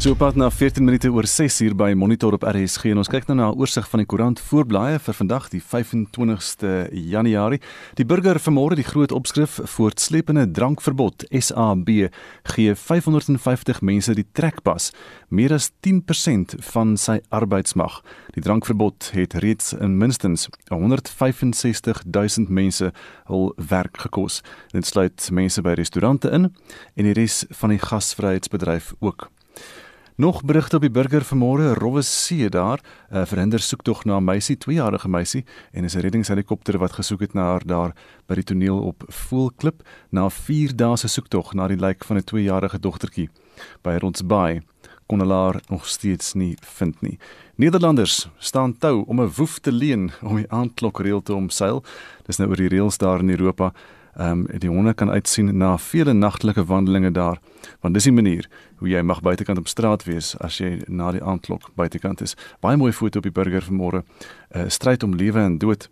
So pad na 14 minute oor 6 uur by Monitor op RSG en ons kyk nou na 'n oorsig van die koerant voorblaaie vir vandag die 25ste Januarie. Die burger vanmôre die groot opskrif voortsleepende drankverbod SAB gee 550 mense die trekpas, meer as 10% van sy arbeidsmag. Die drankverbod het reeds in minstens 165 000 mense hul werk gekos. Dit sluit mense by restaurante in en die res van die gasvryheidsbedryf ook. Nog berigte op die burger vanmôre, rowwe see daar, 'n uh, verhinder soektog na 'n meisie, 2-jarige meisie en 'n reddingshelikopter wat gesoek het na haar daar by die toneel op Voelklip na 4 dae se soektog na die lijk van 'n 2-jarige dogtertjie by Rondsbaai kon hulle haar nog steeds nie vind nie. Nederlanders staan tou om 'n woef te leen om die aandklokreël te omseil. Dis nou oor die reëls daar in Europa. Ehm um, die honde kan uitsien na vele nagtelike wandelinge daar, want dis die manier hoe jy mag buitekant op straat wees as jy na die aandklok buitekant is. Baie mooi foto op die burger vanmôre. 'n uh, Stryd om lewe en dood.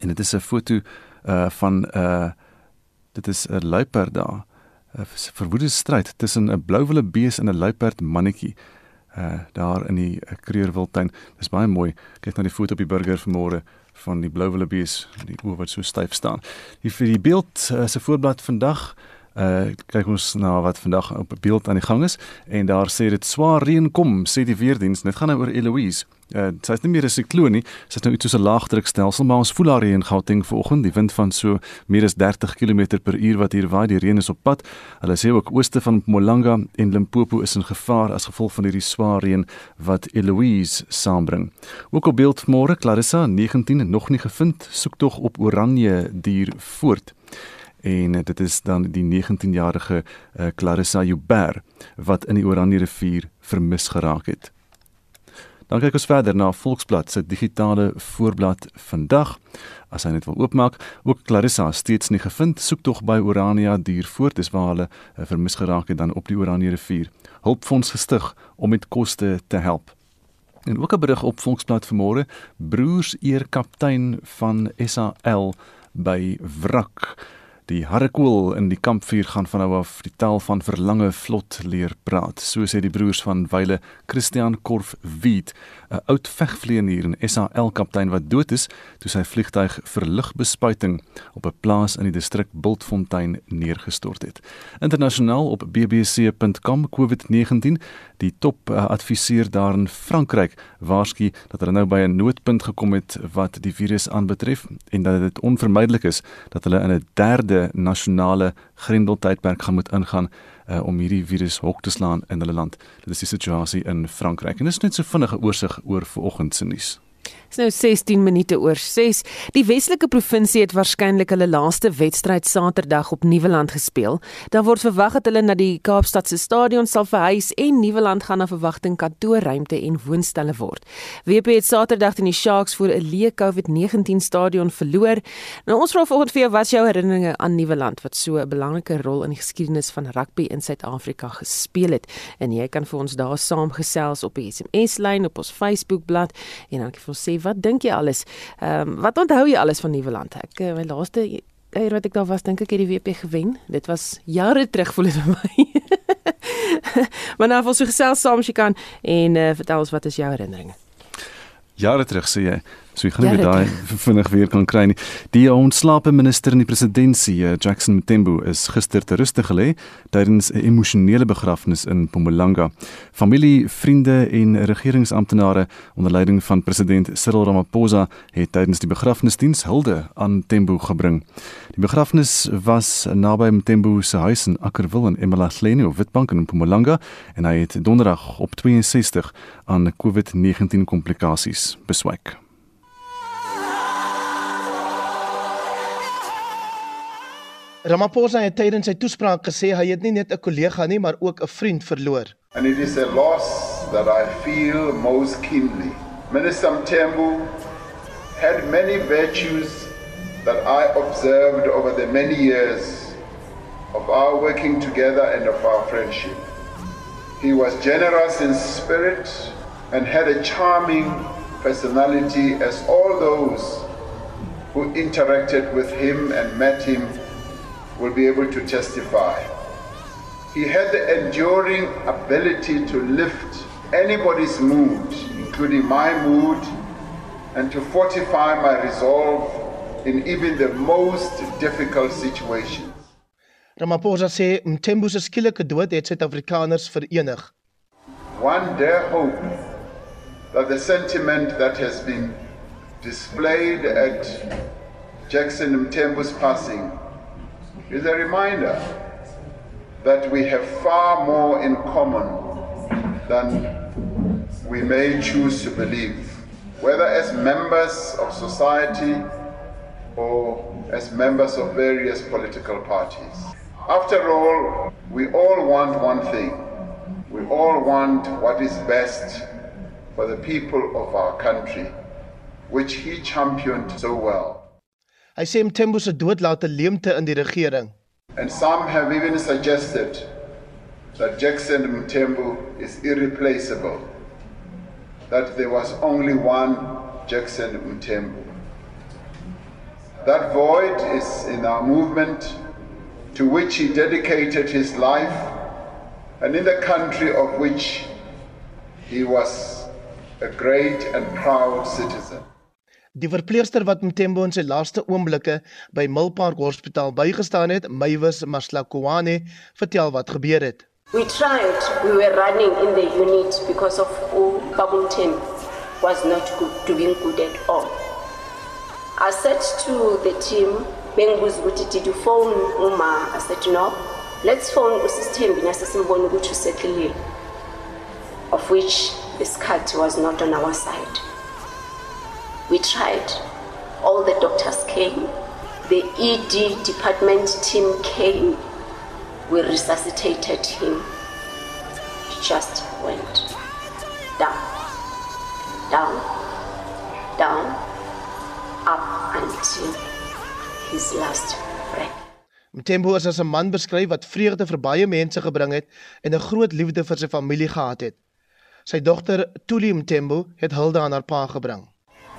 En dit is 'n foto uh van 'n uh, dit is 'n luiperd daar. 'n Verwoede stryd tussen 'n blouwille bees en 'n luiperd mannetjie uh daar in die Kreurwiltuin. Dis baie mooi. Kyk na die foto op die burger vanmôre van die blou wildebees, die oë wat so styf staan. Die vir die beeld uh, se voorblad vandag Uh kyk ons na wat vandag op beeld aan die gang is en daar sê dit swaar reën kom sê die weerdiens dit gaan nou oor Eloise. Uh sy is nie meer 'n sikloon nie, sy is nou iets soos 'n laagdrukstelsel maar ons voel haar reën Gauteng vanoggend, die wind van so meer as 30 km/h wat hier waai, die reën is op pad. Hulle sê ook ooste van Mpumalanga en Limpopo is in gevaar as gevolg van hierdie swaar reën wat Eloise saambring. Ook op beeld môre Clarissa 19 nog nie gevind, soek tog op Oranje dier voort en dit is dan die 19-jarige uh, Clarissa Joubert wat in die Oranje rivier vermis geraak het. Dan kyk ons verder na Volksblad se digitale voorblad vandag. As hy net wil oopmaak, ook Clarissa steeds nie gevind, soek tog by Orania duur voort, dis waar hulle uh, vermis geraak het dan op die Oranje rivier. Hulpfonds gestig om met koste te help. En ook 'n berig op Volksblad vanmôre, broers eer kaptein van SAL by wrak. Die harrekool in die kampvuur gaan van nou af die tel van verlange vlot leer praat. So sê die broers van Wyle Christian Korf Wit, 'n oud vegvlieënier en SAL kaptein wat dood is toe sy vliegtyg vir lugbespuiting op 'n plaas in die distrik Bultfontein neergestort het. Internasionaal op bbc.com COVID-19 die top uh, adviseur daar in Frankryk waarsku dat hulle nou by 'n noodpunt gekom het wat die virus aanbetref en dat dit onvermydelik is dat hulle in 'n derde nasionale grendeltydperk gaan moet ingaan uh, om hierdie virus hok te slaan in hulle land. Dit is die situasie in Frankryk en dit is net so vinnige oorsig oor vanoggend se nuus. Dis nou 16 minute oor 6. Die Weselike provinsie het waarskynlik hulle laaste wedstryd Saterdag op Nieuweland gespeel. Daar word verwag dat hulle na die Kaapstadse stadion sal verhuis en Nieuweland gaan na verwagting kantoorruimte en woonstelle word. WP het Saterdag teen die Sharks voor 'n leë COVID-19 stadion verloor. Nou ons vra vanoggend vir jou wat jou herinneringe aan Nieuweland wat so 'n belangrike rol in die geskiedenis van rugby in Suid-Afrika gespeel het. En jy kan vir ons daar saamgesels op die SMS-lyn op ons Facebook-blad en dan kan jy vir ons sê wat dink jy alles? Ehm um, wat onthou jy alles van Nieuweland? Ek eh, my laaste keer wat ek daar was, dink ek het die WP gewen. Dit was jare terug voel dit vir my. maar nou as ons gesels saam as jy kan en uh, vertel ons wat is jou herinneringe? Jare terug sê jy. So ek gaan nie daai vinnig weer kan kry nie. Die ontslape minister in die presidentskap, eh, Jackson Mthembu, is gister te ruste gelê tydens 'n emosionele begrafnis in Mpumalanga. Familie, vriende en regeringsamptenare onder leiding van president Cyril Ramaphosa het tydens die begrafnisdiens hulde aan Mthembu gebring. Die begrafnis was naby Mthembu se huis in Akkerwil in Emalahleni op Witbank in Mpumalanga en hy het donderdag op 62 aan COVID-19 komplikasies beswyk. Ramaphosa het tydens sy toespraak gesê hy het nie net 'n kollega nie, maar ook 'n vriend verloor. And it is a loss that I feel most keenly. Minister Mthembu had many virtues that I observed over the many years of our working together and of our friendship. He was generous in spirit and had a charming personality as all those who interacted with him and met him will be able to testify. He had the enduring ability to lift anybody's mood, including my mood, and to fortify my resolve in even the most difficult situations. Ramaphosa sê Mthembu se skielike dood het Suid-Afrikaners verenig. One dare hope that the sentiment that has been displayed at Jackson Mthembu's passing is a reminder that we have far more in common than we may choose to believe, whether as members of society or as members of various political parties. After all, we all want one thing. We all want what is best for the people of our country, which he championed so well. Hy sê Mthembu se dood laat 'n leemte in die regering. And some have even suggested that Jackson Mtembu is irreplaceable, that there was only one Jackson Mtembu. That void is in our movement to which he dedicated his life and in the country of which he was a great and proud citizen. Die verpleegster wat Mthembu in sy laaste oomblikke by Milpark Hospitaal bygestaan het, Mywis Maslakwane, vertel wat gebeur het. We tried, we were running in the unit because of who Babumten was not good, doing good at all. I said to the team, Bengus ukuthi did you phone Uma? I said no. Let's phone usisithembi nasesimbona ukuthi usetlile. Of which this cut was not on our side. We tried. All the doctors came. The ED department team came. We resuscitated him. He just went down, down, down, up until his last breath. Mthembu is as 'n man beskryf wat vreugde vir baie mense gebring het en 'n groot liefde vir sy familie gehad het. Sy dogter Tuli Mthembu het hulde aan haar pa gebring.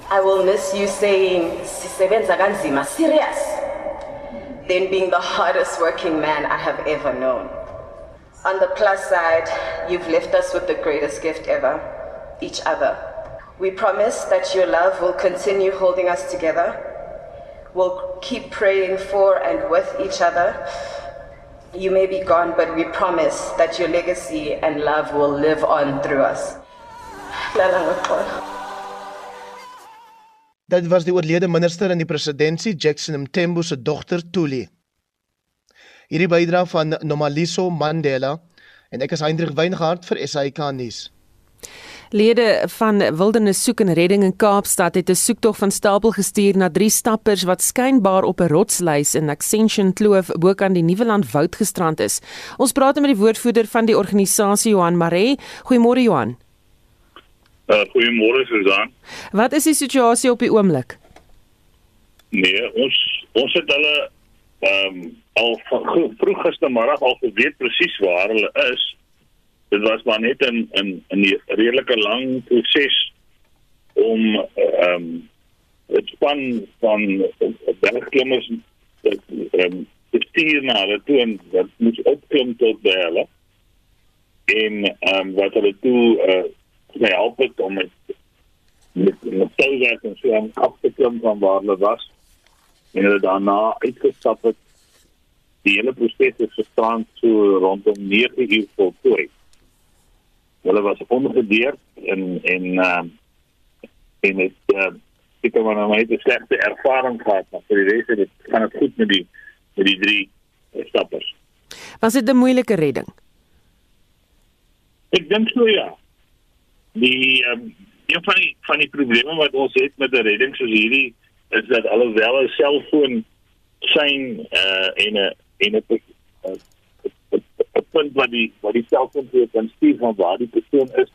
I will miss you saying sisebenza kanzima serious than being the hardest working man I have ever known. On the plus side, you've left us with the greatest gift ever, each other. We promise that your love will continue holding us together. We'll keep praying for and with each other. You may be gone, but we promise that your legacy and love will live on through us. Dit was die oorlede minister in die presidentskap, Jackson Mthembu se dogter Tuli. Hierdie bydra van Nomaliso Mandela en ek is Hendrik Weingart vir SAK nuus. Lede van Wildernis Soek en Redding in Kaapstad het 'n soektog van stapel gestuur na drie stappers wat skynbaar op 'n rotslys in Ascension Kloof bokant die Nuweland Woud gestrand is. Ons praat met die woordvoerder van die organisasie Johan Maree. Goeiemôre Johan. Uh, Goeiemôre Susan. Wat is die situasie op die oomblik? Nee, ons ons het hulle ehm um, al vroeg gistermiddag al geweet presies waar hulle is. Dit was maar net 'n 'n 'n redelike lang proses om ehm um, dit span van bergklimmers ehm um, te stuur na hulle toe en dat moet opklim tot by hulle. En ehm um, wat hulle toe uh, my help het om met met met touwerk en so aan af te klim van waar hulle was. En hulle daarna uitgestap het. Die hele proses het gestaan so rondom 9 uur voltooi. Hulle was ongedeerd en en uh, en het uh, ek het maar net 'n slegte ervaring gehad maar vir die res het dit gaan dit goed met die met die drie stappers. Was dit 'n moeilike redding? Ek dink so ja die um, een van die van die probleme wat ons het met 'n redding soos hierdie is dat alhoewel 'n selfoon syn uh en 'n en 'n 'n punt wat die wat die selfoon vir kan stuur van waar die persoon is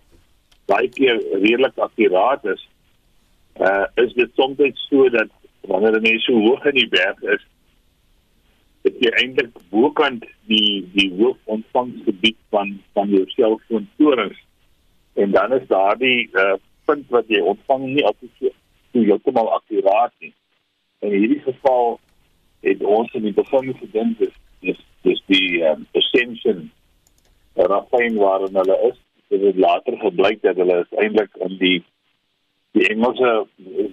baie keer redelik akkuraat is uh is dit soms so dat wanneer 'n mens so hoog in die berg is dit jy eintlik bokant die die hoofontvangsgebied van van jou selfoon torens en dan is daardie uh, punt wat jy ontvang nie altyd so heeltemal akkuraat nie. In hierdie geval het ons in die begin gedink dis dis dis die um, ascension rafyn waarin hulle is. Dit het later gebleik dat hulle eintlik in die die Engelse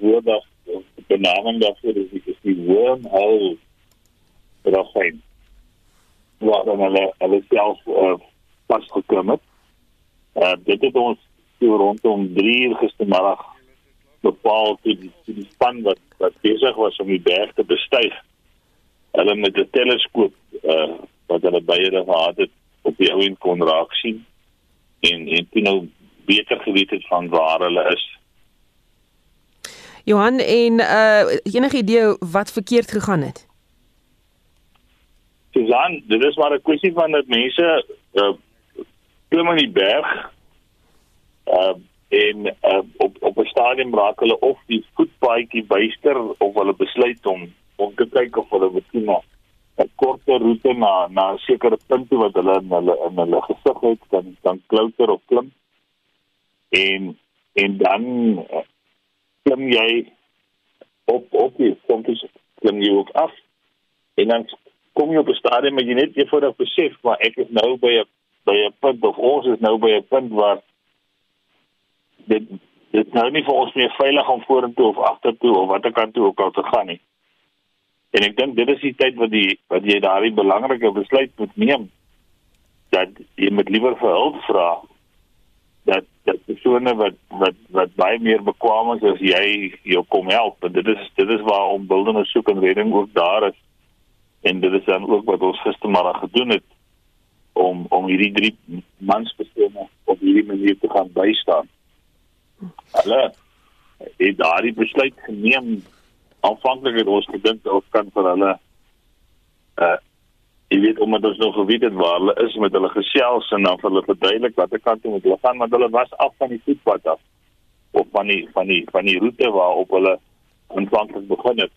woord of benaming daarvoor is die, is die wormhole rafyn. Waar dan hulle hulle self uh, vasgekom het. Uh, dit het ons so rondom 3 uur gistermiddag bepaal toe die, toe die span wat wat besig was om die berg te bestyg. Hulle met 'n teleskoop uh, wat hulle beide gehad het op die ou en kon raak sien en en toe nou beter geweet het van waar hulle is. Johan en uh enige idee wat verkeerd gegaan het? Susan, dit is maar 'n kwessie van dat mense uh klim in die berg uh en uh, op op 'n stadium raak hulle of die voetpaadjie byster of hulle besluit om om te kyk of hulle miskien nog 'n korter roete na na 'n sekere punt wat hulle in hulle in hulle gesig het dan dan klouter of klim. En en dan uh, klim jy op op die soms klim jy ook af. En dan kom jy op 'n stadium waar jy net eenvoudig besef maar ek is nou by 'n by 'n punt of ons is nou by 'n punt waar dit dit nou nie vir ons meer veilig om vorentoe of agtertoe of watter kant toe ook al te gaan nie. En ek dink dit is die tyd wat die wat jy daardie belangrike besluit moet neem. Dat jy met liewer vir hulp vra. Dat dat persone wat wat wat baie meer bekwame is as jy jou kom help. En dit is dit is waar ombuldende soek en redding ook daar is. En dit is dan ook wat ons gistermiddag gedoen het om om hierdie drie mans persone op hierdie manier te gaan bystaan. Hulle het daardie besluit geneem aanvanklik het ons gedink ons kan vir hulle uh jy weet omdat ons nog geweet het waar hulle is met hulle gesels en dan vir hulle verduidelik watter kant toe moet hulle gaan want hulle was af van die voetpad af of van die van die van die roete waarop hulle aanvanklik begin het.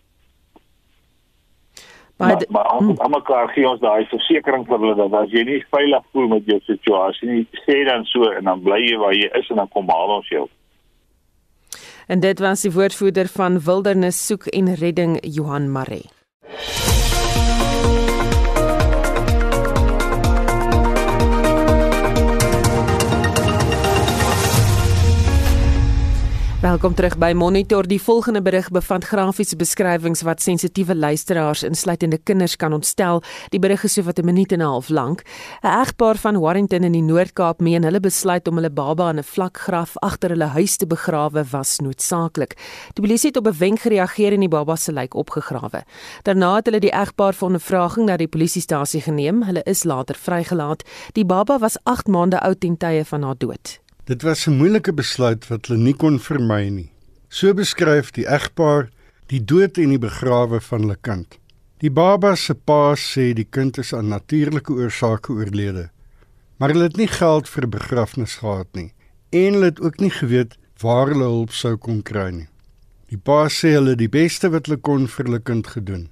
Maar maar, maar ons hmm. mekaar gee ons daai versekering vir hulle dat as jy nie veilig voel met jou situasie nie, sê dan so en dan bly jy waar jy is en dan kom haal ons jou. En dit was die woordvoerder van Wildernis Soek en Redding Johan Maree. Welkom terug by Monitor. Die volgende berig bevat grafiese beskrywings wat sensitiewe luisteraars insluitende kinders kan ontstel. Die berig is so wat 'n minuut en 'n half lank. 'n Egpaar van Warrington in die Noord-Kaap meen hulle besluit om hulle baba in 'n vlak graf agter hulle huis te begrawe was noodsaaklik. Die polisie het op 'n wenk gereageer en die baba se lijk opgegrawe. Daarna het hulle die egpaar vir 'n vraging na die polisiestasie geneem. Hulle is later vrygelaat. Die baba was 8 maande oud ten tye van haar dood. Dit was 'n moeilike besluit wat hulle nie kon vermy nie. So beskryf die egpaar die dood en die begrawe van hulle kind. Die baba se pa sê die kind is aan natuurlike oorsake oorlede. Maar hulle het nie geld vir 'n begrafnis gehad nie en hulle het ook nie geweet waar hulle hulp sou kon kry nie. Die pa sê hulle die beste wat hulle kon vir hulle kind gedoen.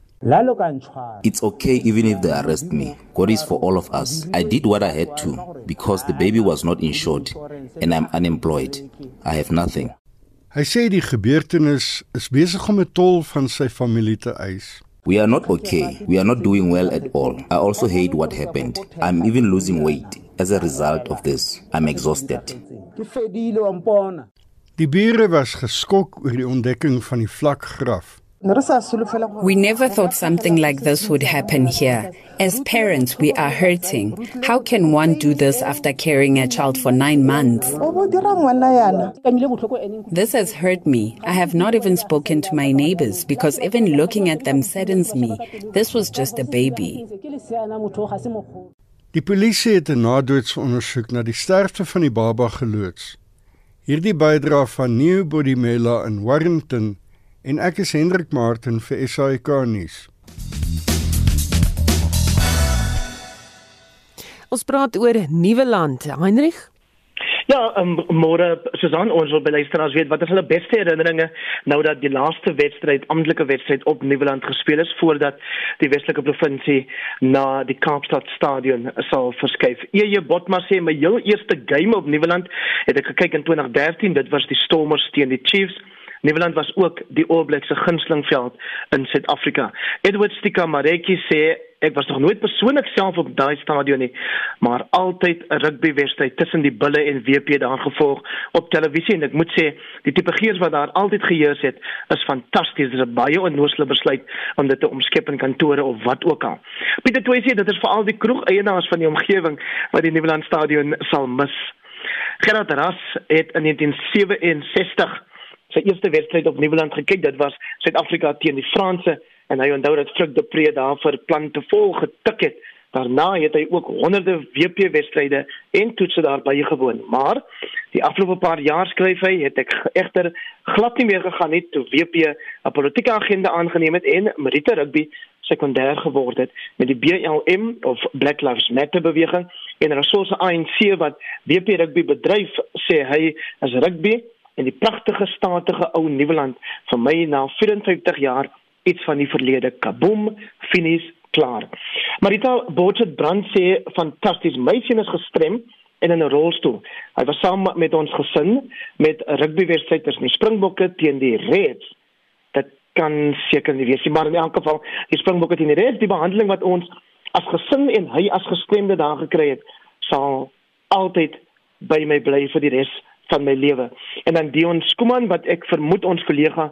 It's okay even if they arrest me. God is for all of us. I did what I had to because the baby was not insured and I'm unemployed. I have nothing. Hy sê die gebeurtenis is besig om 'n tol van sy familie te eis. We are not okay. We are not doing well at all. I also hate what happened. I'm even losing weight as a result of this. I'm exhausted. Die bure was geskok oor die ontdekking van die vlak graf. We never thought something like this would happen here. As parents, we are hurting. How can one do this after carrying a child for nine months? This has hurt me. I have not even spoken to my neighbors because even looking at them saddens me. This was just a baby. Die polisie het 'n nadoetsondersoek na die sterfte van die baba geloods. Hierdie bydra van New Bodimela in Warrington en ek is Hendrik Martin vir SAK nuus. Ons praat oor nuwe land, Heinrich. Ja, um, môre Susan, ons wil beluisteraars weet wat is hulle beste herinneringe nou dat die laaste wedstryd, amptelike wedstryd op Nieuweland gespeel is voordat die Weselike provinsie na die Kaapstad stadion sal verskuif. EJ Botma sê my heel eerste game op Nieuweland het ek gekyk in 2013, dit was die Stormers teen die Chiefs. Nieuweland was ook die Blacks se gunstelingveld in Suid-Afrika. Edward Stika Mareki sê Ek was nog nooit persoonlik self op daai stadion nie, maar altyd 'n rugbywedstryd tussen die Bulle en WP daar gevolg op televisie en ek moet sê, die tipe gees wat daar altyd geheers het, is fantasties. Dit is 'n baie onnoosle besluit om dit te omskep in kantore of wat ook al. Pieter Toy sê dit is veral die kroegeienaars van die omgewing wat die Nieuweland stadion sal mis. Gerard Ras het in 1967 sy eerste wedstryd op Nieuweland gekyk. Dit was Suid-Afrika teen die Franse en hy onthou dat Frik de Pre daar vir plan te vol getik het. Daarna het hy ook honderde WP wedstryde en toetse daarby gewoon. Maar die afgelope paar jaar skryf hy het ek egter glad nie meer gegaan het toe WP 'n politieke agenda aangeneem het en Marita Rugby sekondêr geword het met die BLM of Black Lives Matter beweging en resource ANC wat WP rugby bedryf sê hy is rugby en die pragtige statige ou Nieuweland vir my na 54 jaar iets van die verlede. Kaboom finies klaar. Marita Botchet brand sê fantasties my sien is gestrem en in 'n rolstoel. Hy was saam met ons gesin met rugby wedstryders in die Springbokke teen die Reds. Kan seker nie wees nie, maar in elk geval, die Springbokke teen die Reds, die behandeling wat ons as gesin en hy as gestremde daar gekry het, sal altyd by my bly vir die res van my lewe. En dan Dion Skuman wat ek vermoed ons kollega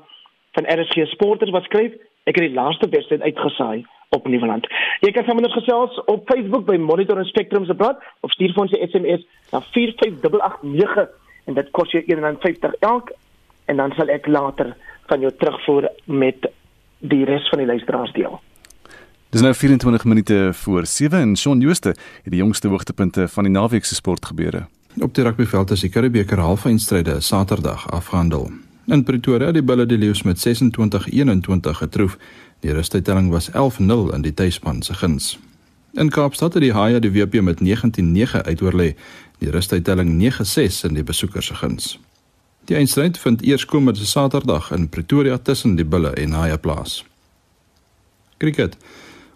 van RSG Sporters wat skryf, ek het die laaste wedstryd uitgesaai op Nieuweland. Jy kan sommer ons gesels op Facebook by Monitor en Spectrum se blad of stuur vir ons 'n SMS na 45889 en dit kos jou R1.50 elk en dan sal ek later van jou terugvoer met die res van die luisteraars deel. Dis nou 24 minute voor 7 en Shaun Jooste het die jongste hoogtepunte van die naweek se sportgebeure. Op die rugbyveld is die Curriebeeker halfeindstryde Saterdag afgehandel. In Pretoria het die Bulls die Lions met 26-21 getroof. Die rustydtelling was 11-0 in die tuisspan se guns. In Kaapstad het die Haie die WP met 19-9 uitoorlê. Die rustydtelling 9-6 in die besoekers se guns. Die eindstryd vind eers komende Saterdag in Pretoria tussen die Bulle en Haie plaas. Cricket.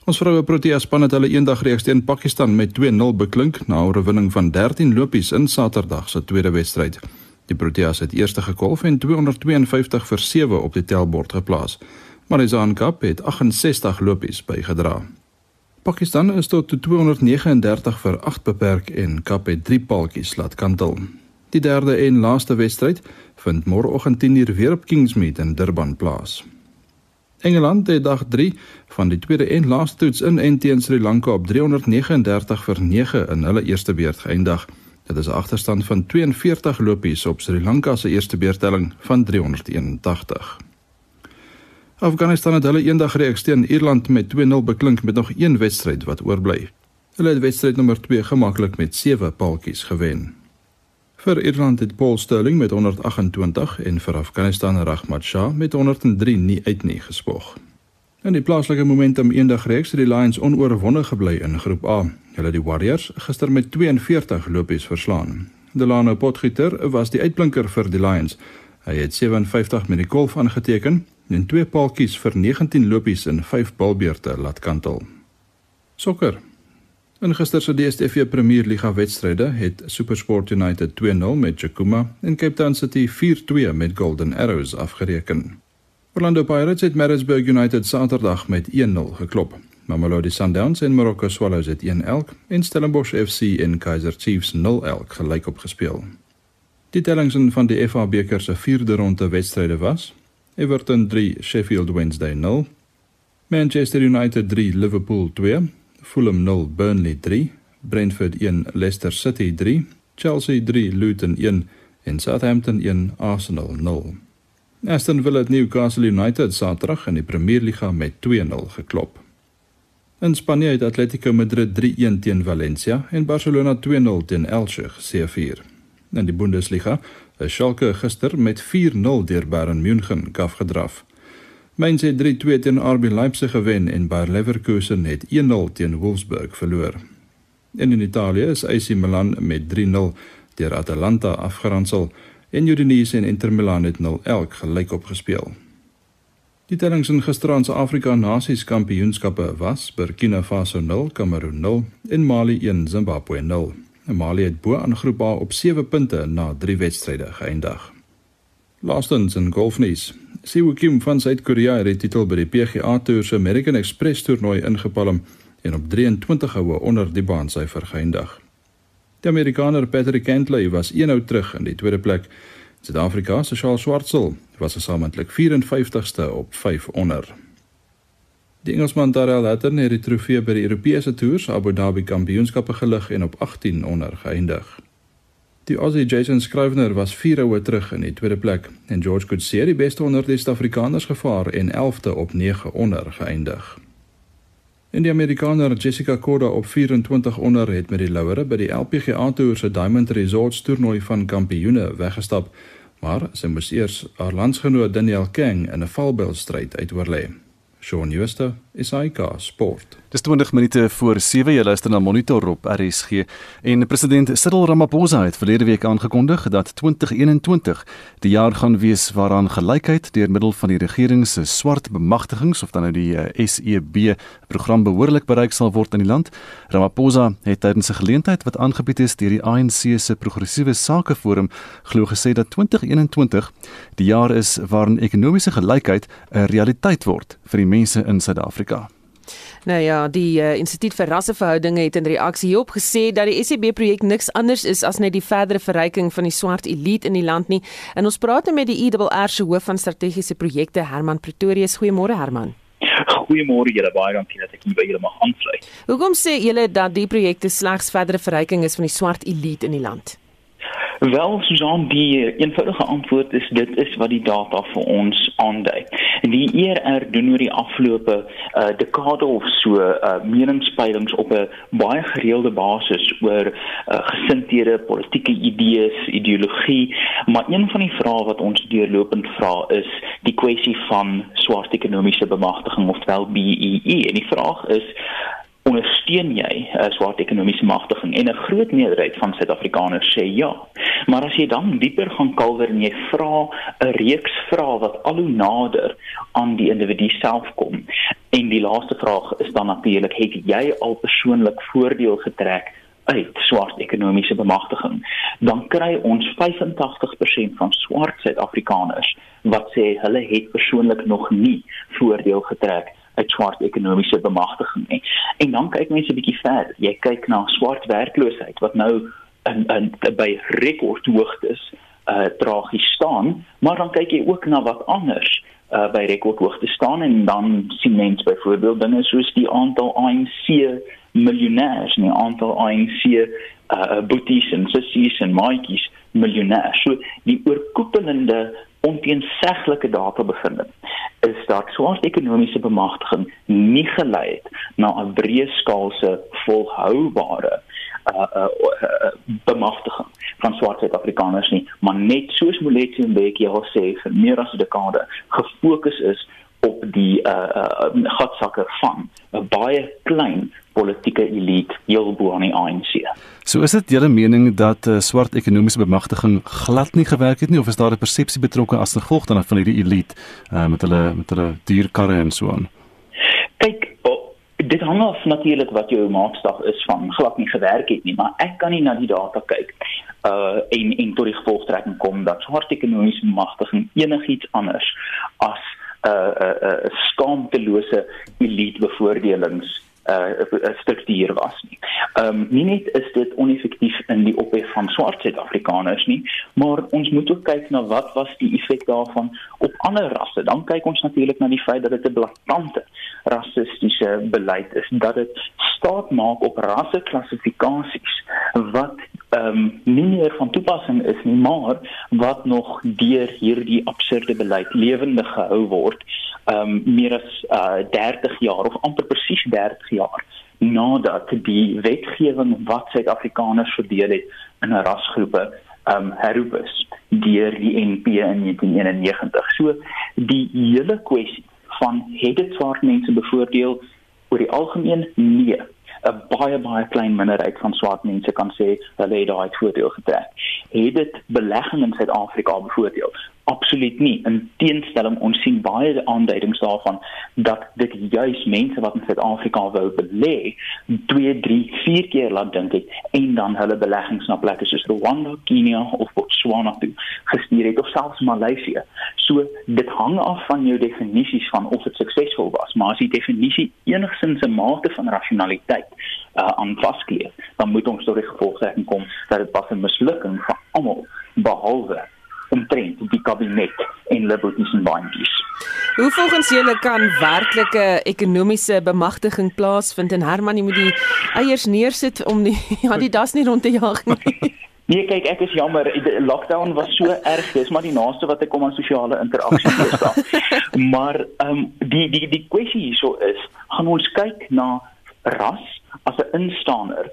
Ons vroue Protea span het hulle eendag reeks teen Pakistan met 2-0 beklink na 'n oorwinning van 13 lopies in Saterdag se tweede wedstryd. Die Proteas het eerste gekolf en 252 vir 7 op die tellbord geplaas. Maar die Zaan Cup het 68 lopies bygedra. Pakistan is tot 239 vir 8 beperk en Cup het 3 paaltjies laat kantel. Die derde en laaste wedstryd vind môreoggend 10:00 weer op Kingsmead in Durban plaas. Engeland het dag 3 van die tweede en laaste toets in en teen Sri Lanka op 339 vir 9 in hulle eerste beurt geëindig. Dit is 'n agterstand van 42 lopies op Sri Lanka se eerste beurtelling van 381. Afghanistan het hulle eendag reeks teen Ierland met 2-0 beklink met nog een wedstryd wat oorbly. Hulle het wedstryd nommer 2 gemaklik met 7 paaltjies gewen. Vir Ierland het Paul Sterling met 128 en vir Afghanistan Rahmat Shah met 103 nie uit nie gespog. In die plaaslike momentum eendag reeks het die Lions onoorwonde gebly in Groep A. Hulle die Warriors gister met 42 lopies verslaan. Delano Potgieter was die uitblinker vir die Lions. Hy het 57 met die golf aangeteken en twee paaltjies vir 19 lopies in 5 balbeurte laat kantel. Sokker In gister se DStv Premier Liga wedstryde het SuperSport United 2-0 met Chakuma en Cape Town City 4-2 met Golden Arrows afgereken. Orlando Pirates het Maritzburg United Saterdag met 1-0 geklop. Mamelodi Sundowns en Morocco Swallows het 1-1 en Stellenbosch FC en Kaizer Chiefs 0-0 gelyk opgespeel. Die tellings van die FA beker se 4de ronde wedstryde was: Everton 3 Sheffield Wednesday 0 Manchester United 3 Liverpool 2 Fulham 0 Burnley 3, Brentford 1 Leicester City 3, Chelsea 3 Luton 1 en Southampton 1 Arsenal 0. Aston Villa het Newcastle United Saterdag in die Premier Liga met 2-0 geklop. In Spanje het Atletico Madrid 3-1 teen Valencia en Barcelona 2-0 teen Elche C4. In die Bundesliga is Schalke gister met 4-0 deur Bayern München afgedraf. Mainz het 3-2 teen RB Leipzig gewen en Bayer Leverkusen het 1-0 teen Wolfsburg verloor. En in Italië is AC Milan met 3-0 deur Atalanta afgeronsel en Udinese en Inter Milan het 0-1 gelyk opgespeel. Die tellings in gisteraand se Afrika Nasies Kampioenskappe was: Burkina Faso 0, Kamerun 0 en Mali 1, Zimbabwe 0. Mali het bo aan groep A op 7 punte na 3 wedstryde geëindig. Laastens in golfnuus. Siwoo Kim van Suid-Korea het die titel by die PGA Tour se American Express toernooi ingepalm en op 23 houe onder die baansyfer geëindig. Die Amerikaner Patrick Cantley was een hou terug in die tweede plek. Suid-Afrika se Charles Schwartzel was gesamentlik 54ste op 5 onder. Die Engelsman Darrell Hatton het die trofee by die Europese toers Abu Dhabi Kampioenskappe gelig en op 18 onder geëindig. Die Aussie Jason Scrivener was 4 houe terug in die tweede plek en George Coetzee die beste onder die Suid-Afrikaners gevaar en 11de op 9 onder geëindig. En die Amerikaner Jessica Korda op 24 onder het met die louere by die LPGA Tour se Diamond Resorts toernooi van kampioene weggestap, maar sy moes eers haar landsgenoot Daniel Kang in 'n valbylstryd uitoorlê. Shaun Schuster, SAK Sport. Dis 20 minute voor 7 jy luister na Monitor op RSG en president Cyril Ramaphosa het verlede week aangekondig dat 2021 die jaar gaan wees waaraan gelykheid deur middel van die regering se swart bemagtigings of dan nou die eh, SEB program behoorlik bereik sal word in die land. Ramaphosa het tydens 'n geleentheid wat aangebied is deur die ANC se progressiewe sake forum glo gesê dat 2021 die jaar is waarin ekonomiese gelykheid 'n realiteit word vir die mense in Suid-Afrika. Nou ja, die uh, Instituut vir Rasseverhoudinge het in reaksie hierop gesê dat die SEB projek niks anders is as net die verdere verryking van die swart elite in die land nie. En ons praat nou met die IRR se hoof van strategiese projekte, Herman Pretorius. Goeiemôre Herman. Goeiemôre julle, baie dankie dat ek hier by julle mag aansluit. Hoekom sê julle dat die projekte slegs verdere verryking is van die swart elite in die land? Wel, Susan, die eenvoudige antwoord is dit is wat die data vir ons aandui. Die ERR doen oor die afgelope uh, dekade of so uh, meningspeilings op 'n baie gereelde basis oor uh, gesindhede, politieke idees, ideologie, maar een van die vrae wat ons deurlopend vra is die kwessie van swart ekonomiese bemagtiging ofwel BEE e. en die vraag is ondersteun jy uh, swart ekonomiese magtiging en 'n groot meerderheid van Suid-Afrikaners sê ja. Maar as jy dan dieper gaan kalwer en jy vra 'n reeks vrae wat al hoe nader aan die individu self kom en die laaste vraag is dan natuurlik het jy al persoonlik voordeel getrek uit swart ekonomiese bemagtiging dan kry ons 85% van swart Suid-Afrikaners wat sê hulle het persoonlik nog nie voordeel getrek 'n swart ekonomiese bemagtiging nie. En dan kyk mense 'n bietjie verder. Jy kyk na swart werkloosheid wat nou in in by rekordhoogtes uh tragies staan, maar dan kyk jy ook na wat anders uh by rekordhoogte staan en dan sien mense byvoorbeeld dinge soos die aantal ANC miljonêers, die aantal ANC uh boeties en sissies en maatjies miljonêers. So die oorkoepelende onteenseglike data bevinding is dat swart ekonomiese bemagtiging nie gelei het na 'n breë skaalse volhoubare uh, uh, uh, bemagtiging van swart Suid-Afrikaners nie, maar net soos Moletsi en Bekkie al sê vir meer as 'n dekade gefokus is op die uh, uh, gatsakke van 'n baie klein politieke elite heel bo aan die ANC. So is dit julle mening dat uh, swart ekonomiese bemagtiging glad nie gewerk het nie of is daar 'n persepsie betrokke as gevolg dan van hierdie elite uh, met hulle met hulle dierkarre en so aan? Kyk, dit hang af natuurlik wat jou maatstaf is van glad nie gewerk het nie, maar ek kan nie na die data kyk uh en en tot die gevolgtrekking kom dat swart ekonomiese bemagtiging enigiets anders as 'n uh, 'n uh, uh, skaamtelose elite bevoordelings uh struktuur was nie. Ehm um, nie net is dit oneffektief in die ophef van swart Suid-Afrikaners nie, maar ons moet ook kyk na wat was die effek daarvan op ander rasse. Dan kyk ons natuurlik na die feit dat dit 'n blaatante rassistiese beleid is, dat dit staat maak op rasseklassifikasies wat ehm um, nie meer van toepassing is nie, maar wat nog deur hierdie absurde beleid lewendig gehou word ehm um, meer as uh, 30 jaar of amper presies 30 jaar nadat die wetgewing wat Suid-Afrikaners verdeel het in rasgroepe um, herroep is deur die NP in 1991. So die hele kwessie van het dit swart mense bevoordeel oor die algemeen nee 'n baie baie klein minderheid van swart mense kan sê hulle het daai voordeel getrek. Het dit belegging in Suid-Afrika bevoordeel? Absoluut nie. In teenstelling ons sien baie aanduidings daarvan dat dit juis mense wat in Suid-Afrika wou belê 2, 3, 4 keer laat dink het en dan hulle beleggings na plekke soos Rwanda, Kenia of Botswana toe gestuur het of selfs Maleisië. So dit hang af van jou definisies van of dit suksesvol was, maar as die definisie enigsins 'n mate van rasionaliteit uh, aan vaskleef, dan moet ons tot die gevolgtrekking kom dat dit pas 'n mislukking vir almal behalwe omtrent die kabinet en liberties en baantjies. Hoe volgens julle kan werklike ekonomiese bemagtiging plaasvind en Herman jy moet die eiers neersit om die ja die das nie rond te jaag nie. Nee kyk ek is jammer die lockdown was so erg dis maar die naaste wat ek kom aan sosiale interaksie gestaan. maar ehm um, die die die kwessie hierso is gaan ons kyk na ras as 'n instander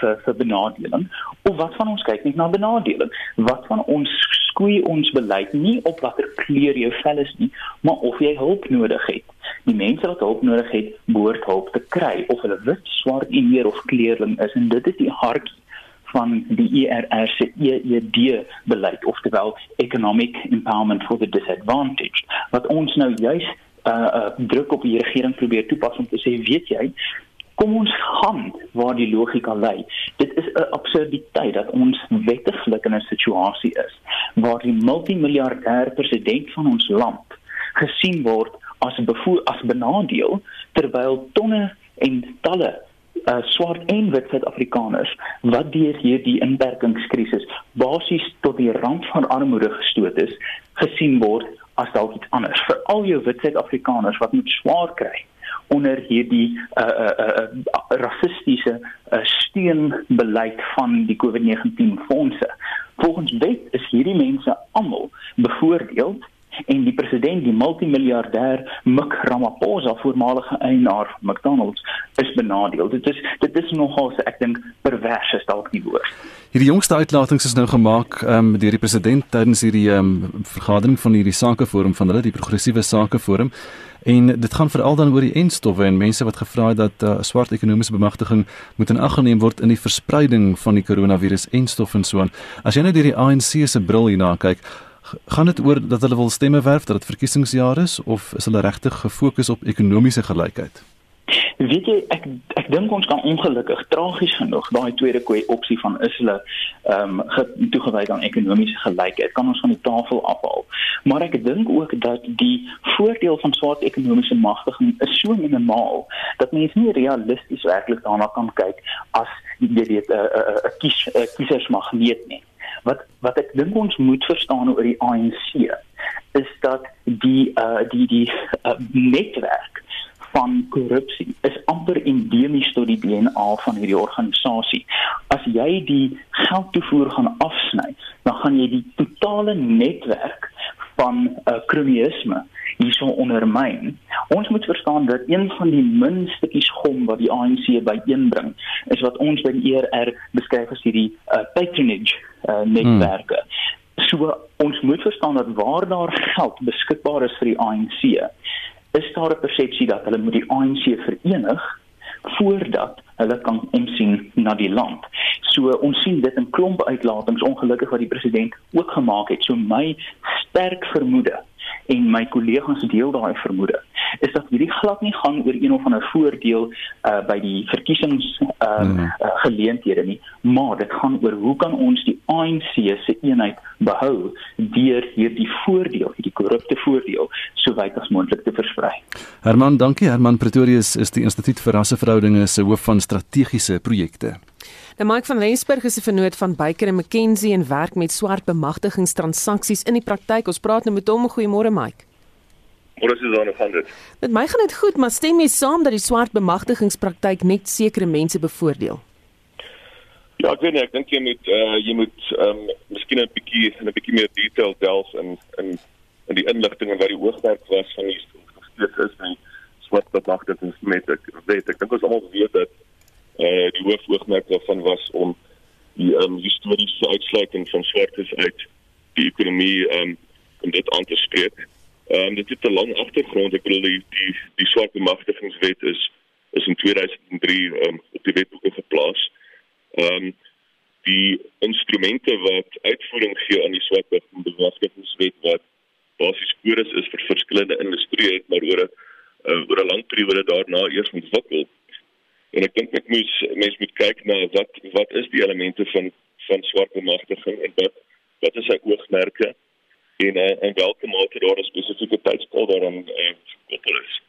vir vir benadeling of wat van ons kyk net na benadeling? Wat van ons skoei ons beleid nie op watter kleur jou vel is nie maar of jy hulp nodig het? Die mense wat hulp nodig het behoort hulp te kry of hulle wit swart eer of kleurling is en dit is die hart van die ERR se EED beleid oftewel economic empowerment for the disadvantaged wat ons nou juis uh, uh druk op die regering probeer toepas om te sê weet jy kom ons gaan waar die logika lê. Dit is 'n absurditeit dat ons wettiglik in 'n situasie is waar die multimiljardêr president van ons land gesien word as bevoer as benadeel terwyl tonne en talle uh, swart en wit Suid-Afrikaners wat deur hierdie inperkingskrisis basies tot die rand van armoede gestoot is, gesien word as dalk iets anders. Vir al jou wit Suid-Afrikaners wat moet swaar kry onder hierdie uh uh, uh, rassistiese uh, steunbeleid van die COVID-19 fondse. Volgens wet is hierdie mense almal bevoordeel en die president die multimiljardêr Mik Ramaphosa voormalige eienaar van McDonald's is benadeel. Dit is dit is nogal ek dink pervers is dalk nie woord. Hierdie jongste uitlatings is nou gemaak um, deur die president tydens hierdie um, vergadering van hierdie sakeforum van hulle die progressiewe sakeforum en dit gaan veral dan oor die enstowwe en mense wat gevra het dat uh, swart ekonomiese bemagtiging moet in ag geneem word in die verspreiding van die koronavirus enstof en so aan. As jy nou deur die ANC se bril hierna kyk, gaan dit oor dat hulle wil stemme werf dat dit verkiesingsjaar is of is hulle regtig gefokus op ekonomiese gelykheid? Weet jy ek ek dink ons kan ongelukkig tragies genoeg daai tweede koei opsie van is hulle ehm um, toegewy aan ekonomiese gelykheid kan ons van die tafel afhaal. Maar ek dink ook dat die voordeel van swart ekonomiese magtiging is so minimaal dat mense nie realisties werklik daarna kan kyk as jy weet 'n kies 'n kiesersmagneet nie wat wat ek dink ons moet verstaan oor die ANC is dat die uh die die uh, netwerk van korrupsie is amper endemies tot die DNA van hierdie organisasie. As jy die geldtoevoer gaan afsny, dan gaan jy die totale netwerk van uh, kriminalisme hierso ondermyn. Ons moet verstaan dat een van die min stukkies gom wat die ANC byeenbring, is wat ons by die ERR beskryf as hierdie uh, patronage uh, netwerke. Hmm. So ons moet verstaan dat waar daar geld beskikbaar is vir die ANC, is daar 'n persepsie dat hulle moet die ANC verenig voordat hulle kan omsien na die land. So ons sien dit in klomp uitlatings ongelukkig wat die president ook gemaak het. So my sterk vermoede en my kollegas deel daai vermoede is dat hierdie glad nie gaan oor een of ander voordeel uh, by die verkiesings uh, mm. uh, geleenthede nie maar dit gaan oor hoe kan ons die ANC se eenheid behou deur hierdie voordeel hierdie korrupte voordeel so wyd as moontlik te versprei. Herman dankie. Herman Pretorius is die instituut vir rasseverhoudinge se hoof van strategiese projekte Nou Mike van Rensburg is 'n vernoot van Baker & McKenzie en werk met swart bemagtigingstransaksies in die praktyk. Ons praat nou met hom. Goeiemôre Mike. Wat is dan van dit? Met my gaan dit goed, maar stem jy saam dat die swart bemagtigingspraktyk net sekere mense bevoordeel? Ja, ek weet nie, ek dink jy moet uh jy moet ehm um, miskien 'n bietjie 'n bietjie meer detail delf in in in die inligting en wat die hoofwerk was van die steeds is van swart bemagtigingsmetode. Ek weet, ek dink ons almal weet dat uh die hoofoogmerk daarvan was om die um, historiese uitsluiting van swartes uit die ekonomie um om dit aan te spreek. Um dit het 'n lang agtergrond. Ek bedoel die die, die swart bemagtigingswet is is in 2003 um op die wetboeke geplaas. Um die instrumente wat uitvoering gee aan die swart bemagtigingswet wat basies kores is vir verskillende industrieë maar oor 'n uh, oor 'n lang periode daarna eers ontwikkel. En ek dink ek moet mens moet kyk na wat wat is die elemente van van swart bemagtiging en wat wat is sy oogmerke en en watter mate daar 'n spesifieke tydskaal daaraan uh, gekoppel is.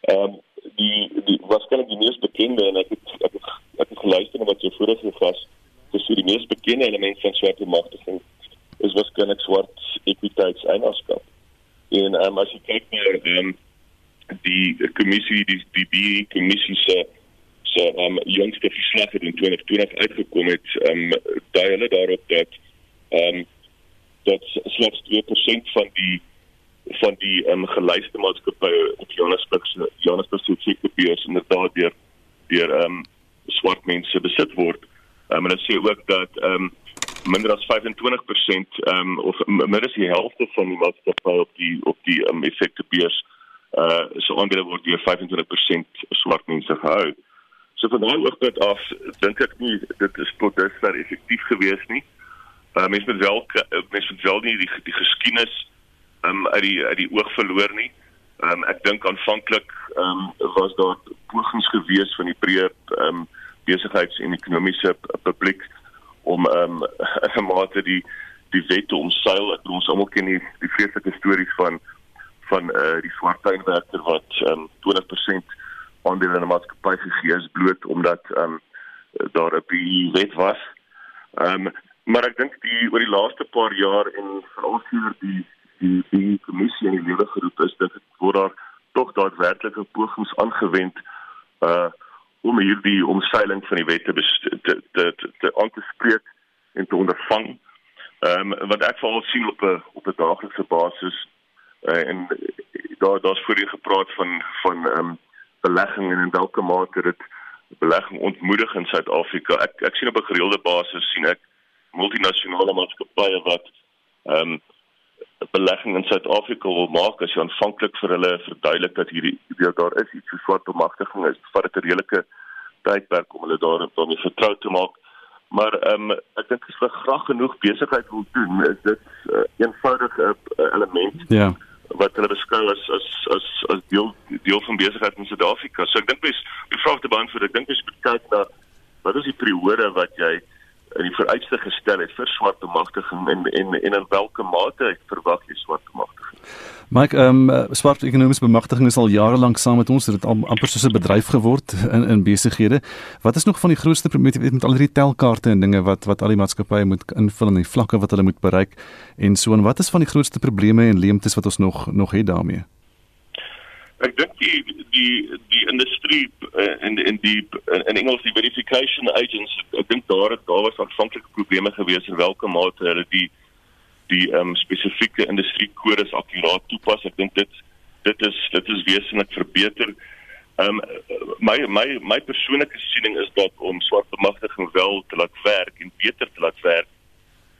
Ehm um, die die waarskynlik die mees bekende en ek het ek het, ek het geluister wat jy vorige gas dis die mees bekende element van swart bemagtiging is waarskynlik swart ekwiteitseienaarskap. En ehm um, as jy kyk na ehm um, die kommissie die die die kommissie se se um, jongste verslag het in 2020 uitgekom het ehm um, daai hulle daarop dat ehm um, dat slegs 2% van die van die ehm um, gelyste maatskappye op Johannesburg se Johannesburg se sektebeurs inderdaad deur deur ehm um, swart mense besit word. Ehm um, en hulle sê ook dat ehm um, minder as 25% ehm um, of minder as die helfte van die maatskappye op die op die ehm um, effektebeurs uh so aandele word deur 25% swart mense gehou. So van daai oogpunt af dink ek nie dit is tot dusver effektief gewees nie. Uh, mens moet wel mens moet wel nie die die geskiedenis um, uit die uit die oog verloor nie. Um, ek dink aanvanklik um, was daar pogings gewees van die breë um, besigheids- en ekonomiese publiek om um, 'n mate die die wet te omseil. Ek ons almal ken die die vreeslike stories van van uh, die swart tuinwerker wat um, 20% aandele in 'n maatskappy gegee is bloot omdat um, daar 'n wet was. Ehm um, maar ek dink die oor die laaste paar jaar en veral sedert die die die kommissie in die lewe geroep is dat word daar tog daadwerklike pogings aangewend uh om hierdie omseiling van die wette te te te aan te spreek en te ondervang. Ehm um, wat ek veral sien op 'n op 'n daaglikse basis uh, en daar daar's voorheen gepraat van van ehm um, belegging en in watter mate dit belegging ontmoedig in Suid-Afrika. Ek ek sien op 'n gereelde basis sien ek multinasjonale maatskappye wat ehm um, belegging in Suid-Afrika wil maak. As jy aanvanklik vir hulle verduidelik dat hierdie daar is iets so swart bemagtiging is vat dit 'n redelike tydperk om hulle daar daarmee vertrou te maak. Maar ehm um, ek dink as hulle graag genoeg besigheid wil doen is dit 'n uh, eenvoudige uh, element ja wat hulle beskou as as as as deel deel van besigheid in Suid-Afrika. So ek dink mens die vraag te beantwoord ek dink mens moet kyk na wat is die periode wat jy in die vereiste gestel het vir swart bemagtiging en en en in watter mate ek verwag jy swart bemagtiging. Mike, ehm um, swart ekonomiese bemagtiging is al jare lank saam met ons, dit het amper soos 'n bedryf geword in in besighede. Wat is nog van die grootste probleme met, met al hierdie telkaarte en dinge wat wat al die maatskappye moet invul en die vlakke wat hulle moet bereik en so en wat is van die grootste probleme en leemtes wat ons nog nog het daarmee? Ek dink die die die industrie en en die in Engels die verification agents ek dink daar het daar was aanvanklike probleme gewees in watter mate hulle die die um, spesifieke industrie kodes akkuraat toepas. Ek dink dit dit is dit is wesentlik verbeter. Um, my my my persoonlike siening is dat om swart bemagtiging wel te laat werk en beter te laat werk,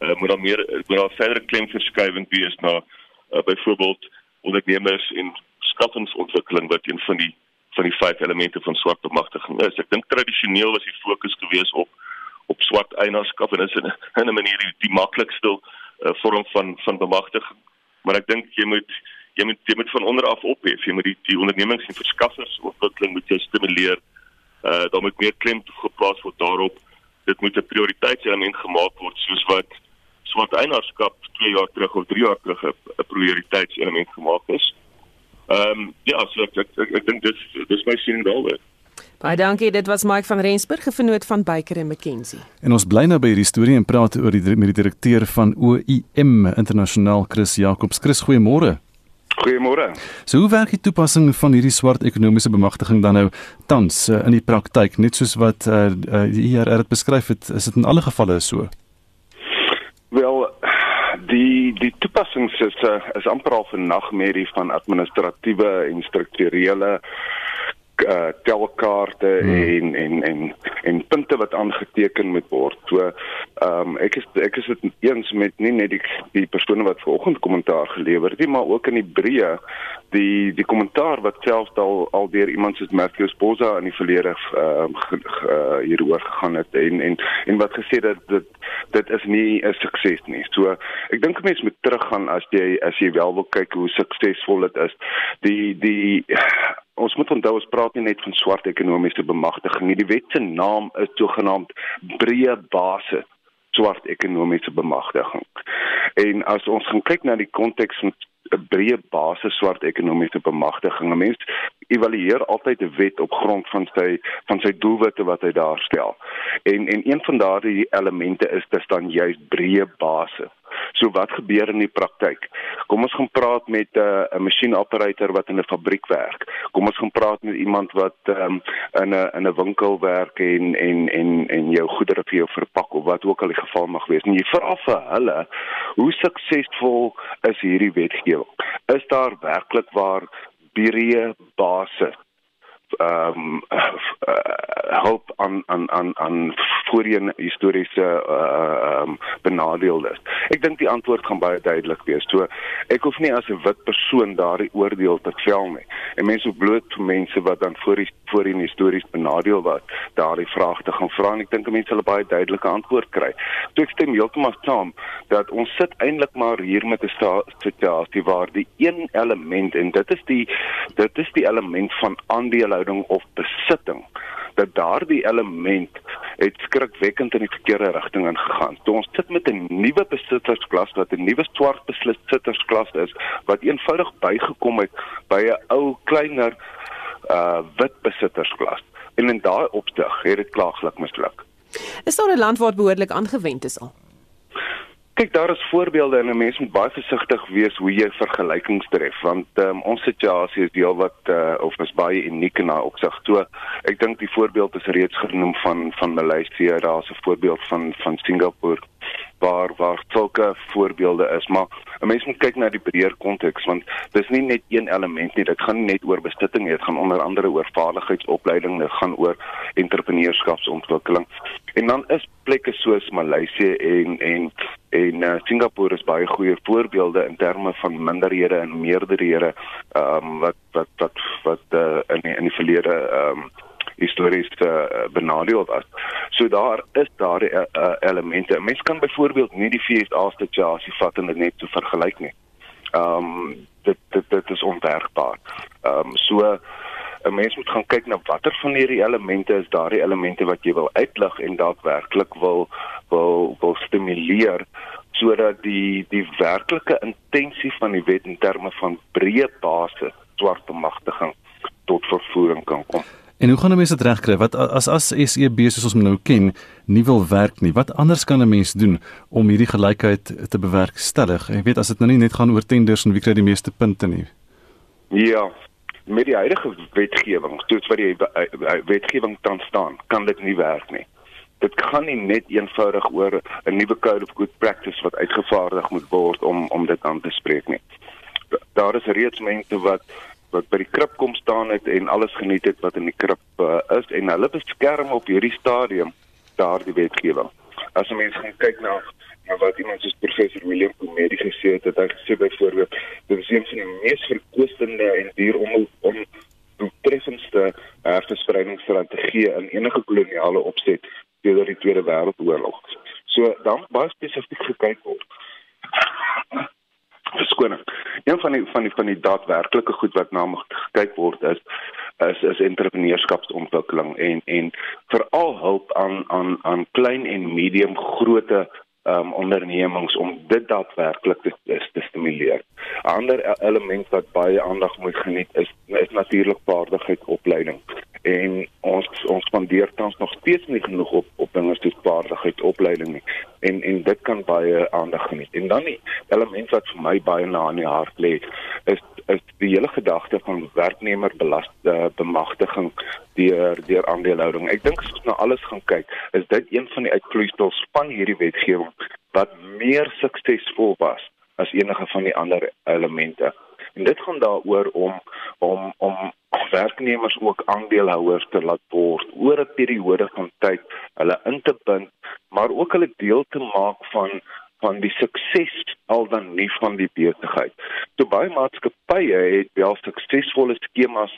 uh, moet daar meer moet daar verdere klemverskywing wees na uh, byvoorbeeld ondernemers en skaffingsontwikkeling wat een van die van die vyf elemente van swart bemagtiging is. Ek dink tradisioneel was die fokus gewees op op swart eienaarskap en is in 'n manier die, die maklikste uh, vorm van van bemagtiging. Maar ek dink jy moet jy moet jy moet van onder af ophef. Jy moet die, die ondernemings en verskaffers ontwikkeling moet jy stimuleer. Uh daar moet meer klem geplaas word daarop. Dit moet 'n prioriteitselement gemaak word soos wat swart eienaarskap 2 jaar terug of 3 jaar terug 'n prioriteitselement gemaak is. Ehm um, ja, so ek ek, ek, ek dink dis dis my siening daaroor. Baie dankie, dit was Mike van Rensburg, gefinoot van Baker en McKenzie. En ons bly nou by hierdie storie en praat oor die met die direkteur van OIM Internasionaal, Chris Jacobs. Chris, goeiemôre. Goeiemôre. So hoe werk die toepassing van hierdie swart ekonomiese bemagtiging dan nou tans uh, in die praktyk, net soos wat uh, uh, die IRR dit beskryf het, is dit in alle gevalle so? Wel, die die toepassings is uh, is amper al 'n nagmerrie van administratiewe en strukturele uh, telkaarte hmm. en en en en punte wat aangeteken moet word. So ehm um, ek is ek is dit eens met nie net die die persone wat vanoggend kommentaar gelewer het nie, maar ook in die breë die die kommentaar wat selfs al al deur iemand soos Matthew Sposa in die verlede ehm uh, uh, hieroor gegaan het en en en wat gesê dat dit dit is nie 'n sukses nie. So ek dink mense moet teruggaan as jy as jy wel wil kyk hoe suksesvol dit is. Die die ons moet onthou ons praat nie net van swart ekonomiese bemagtiging nie. Die wet se naam is sogenaamd breë basis swart ekonomiese bemagtiging. En as ons gaan kyk na die konteks van 'n breë basis swart ekonomiese bemagtiging, 'n mens evalueer altyd 'n wet op grond van sy van sy doelwitte wat hy daar stel. En en een van daardie elemente is dis dan juist breë basis. So wat gebeur in die praktyk? Kom ons gaan praat met 'n uh, 'n masjienoperator wat in 'n fabriek werk. Kom ons gaan praat met iemand wat um, in 'n in 'n winkel werk en en en en jou goedere vir jou verpak of wat ook al die geval mag wees. En jy vra vir hulle, hoe suksesvol is hierdie wetgewing? Is daar werklik waar breë basis ehm um, uh, hulp aan aan aan aan voorheen historiese ehm uh, um, benadeeldes. Ek dink die antwoord gaan baie duidelik wees. So ek hoef nie as 'n wit persoon daardie oordeel te vel nie. En mense bloot mense wat dan voor die voorheen histories benadeel was, daardie vraag te gaan vra en ek dink mense sal 'n baie duidelike antwoord kry. So ek stem heeltemal saam dat ons sit eintlik maar hier met 'n situasie waar die een element en dit is die dit is die element van aandele verhouding of besitting dat daardie element het skrikwekkend in die verkeerde rigting ingegaan. Toe ons sit met 'n nuwe besittersklas wat 'n nuwe swart besittersklas is wat eenvoudig bygekom het by 'n ou kleiner uh wit besittersklas. En in daai opsig het dit klaaglik misluk. Is daar 'n land waar behoorlik aangewend is al? Kyk, daar is voorbeelde en 'n mens moet baie versigtig wees hoe jy vergelykings tref want um, ons situasie is deel wat uh, of is baie uniek in daai opsig. So, ek dink die voorbeeld is reeds genoem van van Maleisië, daar's 'n voorbeeld van van Singapore waar waar sulke voorbeelde is, maar 'n mens moet kyk na die breër konteks want dis nie net een element nie, dit gaan nie net oor bestitting nie, dit gaan onder andere oor vaardigheidsopleiding, dit gaan oor entrepreneurskapsontwikkeling. En dan is plekke soos Maleisië en en en uh, Singapore is baie goeie voorbeelde in terme van minderhede en meerderhede ehm um, wat wat wat wat uh, in die, in die verlede ehm um, histories uh, benadeel was. So daar is daar uh, uh, elemente. Mense kan byvoorbeeld nie die FSA situasie vat en dit net so vergelyk nie. Ehm um, dit, dit dit is onwerkbaar. Ehm um, so 'n mens moet gaan kyk na watter van hierdie elemente is daardie elemente wat jy wil uitlig en daadwerklik wil wil wil stimuleer sodat die die werklike intensie van die wet in terme van breë basis swart bemagtiging tot vervoering kan kom. En hoe gaan 'n mens dit regkry? Wat as as SEB soos ons nou ken, nie wil werk nie. Wat anders kan 'n mens doen om hierdie gelykheid te bewerkstellig? Ek weet as dit nou nie net gaan oor tenders en wie kry die meeste punte nie. Ja, met die huidige wetgewing, soos wat die wetgewing tans staan, kan dit nie werk nie. Dit kan nie net eenvoudig oor 'n nuwe code of good practice wat uitgevaardig moet word om om dit aan te spreek nie. Daar is reeds mense wat wat by die krib kom staan het en alles geniet het wat in die krib uh, is en hulle beskerm op hierdie stadium daardie wetgewing. As mense gaan kyk na na wat iemand soos professor William Comedy gesê het, het hy gesê byvoorbeeld dit is een van die mees verkoostende en duur om om doeltreffendste herverspreidingsstrategie in enige koloniale opset sedert die Tweede Wêreldoorlog. So dan baie spesifiek gekyk word verskoning. Een van die van die van die daadwerklike goed wat na gekyk word is is is entrepreneurskapsontwikkeling en en veral hulp aan aan aan klein en medium grootte um ondernemings om dit daadwerklik te, te stimuleer. 'n Ander e-, element wat baie aandag moet geniet is is natuurlik vaardigheidsopleiding. En ons ons spandeer tans nog steeds nie genoeg op op dinge soos vaardigheid opleiding nie. En en dit kan baie aandag geniet. En dan die element wat vir my baie na in die hart lê is is die hele gedagte van werknemerbelasting bemagtiging deur deur aandelehouding ek dink as ons nou alles gaan kyk is dit een van die uitvloeisels van hierdie wetgewing wat meer suksesvol was as enige van die ander elemente. En dit gaan daaroor om om om werknemers ook aandeelhouers te laat word oor 'n periode van tyd hulle in te bind maar ook hulle deel te maak van van die sukses al dan nie van die besigheid. So baie maatskappye het wel suksesvolle skemas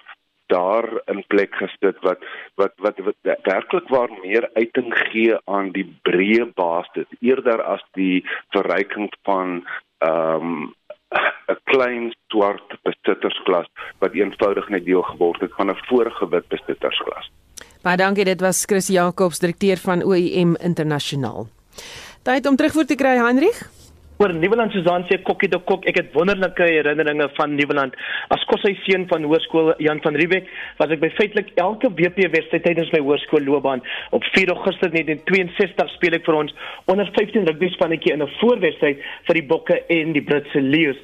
daar in plek gesit wat wat wat wat werklik waar meer uiting gee aan die breë basis eerder as die verryking van ehm um, 'n klein swart besittersklas wat eenvoudig net deel geword het van 'n vorige wit besittersklas. Baie dankie, dit was Chris Jacobs, direkteur van OIM Internasionaal. Tyd om terugvoer te kry, Heinrich. Oor Nieuweland Susan sê kokkie de kok, ek het wonderlike herinneringe van Nieuweland. As kos hy seun van hoërskool Jan van Riebeeck, was ek by feitelik elke WP wedstryd tydens my hoërskoolloopbaan. Op 4 Augustus 1962 speel ek vir ons onder 15 rugby spannetjie in 'n voorwedstryd vir die Bokke en die Britse Lions.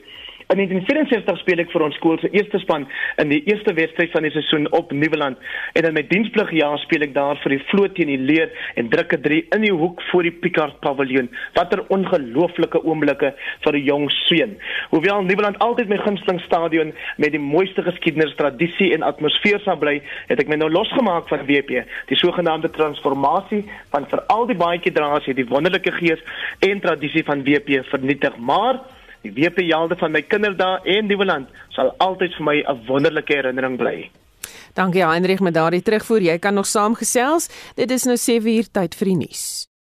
In 1964 speel ek vir ons skool se eerste span in die eerste wedstryd van die seisoen op Nieuweland en in my diensplig jaar speel ek daar vir die vloot teen die leer en drukke 3 in die hoek voor die Picard Paviljoen. Watter ongelooflike oomblikke vir 'n jong seun. Hoewel Nieuweland altyd my gunsteling stadion met die mooiste geskiedenis, tradisie en atmosfeer sal bly, het ek my nou losgemaak van WP. Die sogenaamde transformasie van veral die baadjie drasie, die wonderlike gees en tradisie van WP vernietig, maar Die WP-jelde van my kinderdae en Nieuweland sal altyd vir my 'n wonderlike herinnering bly. Dankie Heinrich met daardie terugvoer. Jy kan nog saamgesels. Dit is nou 7 uur tyd vir die nuus.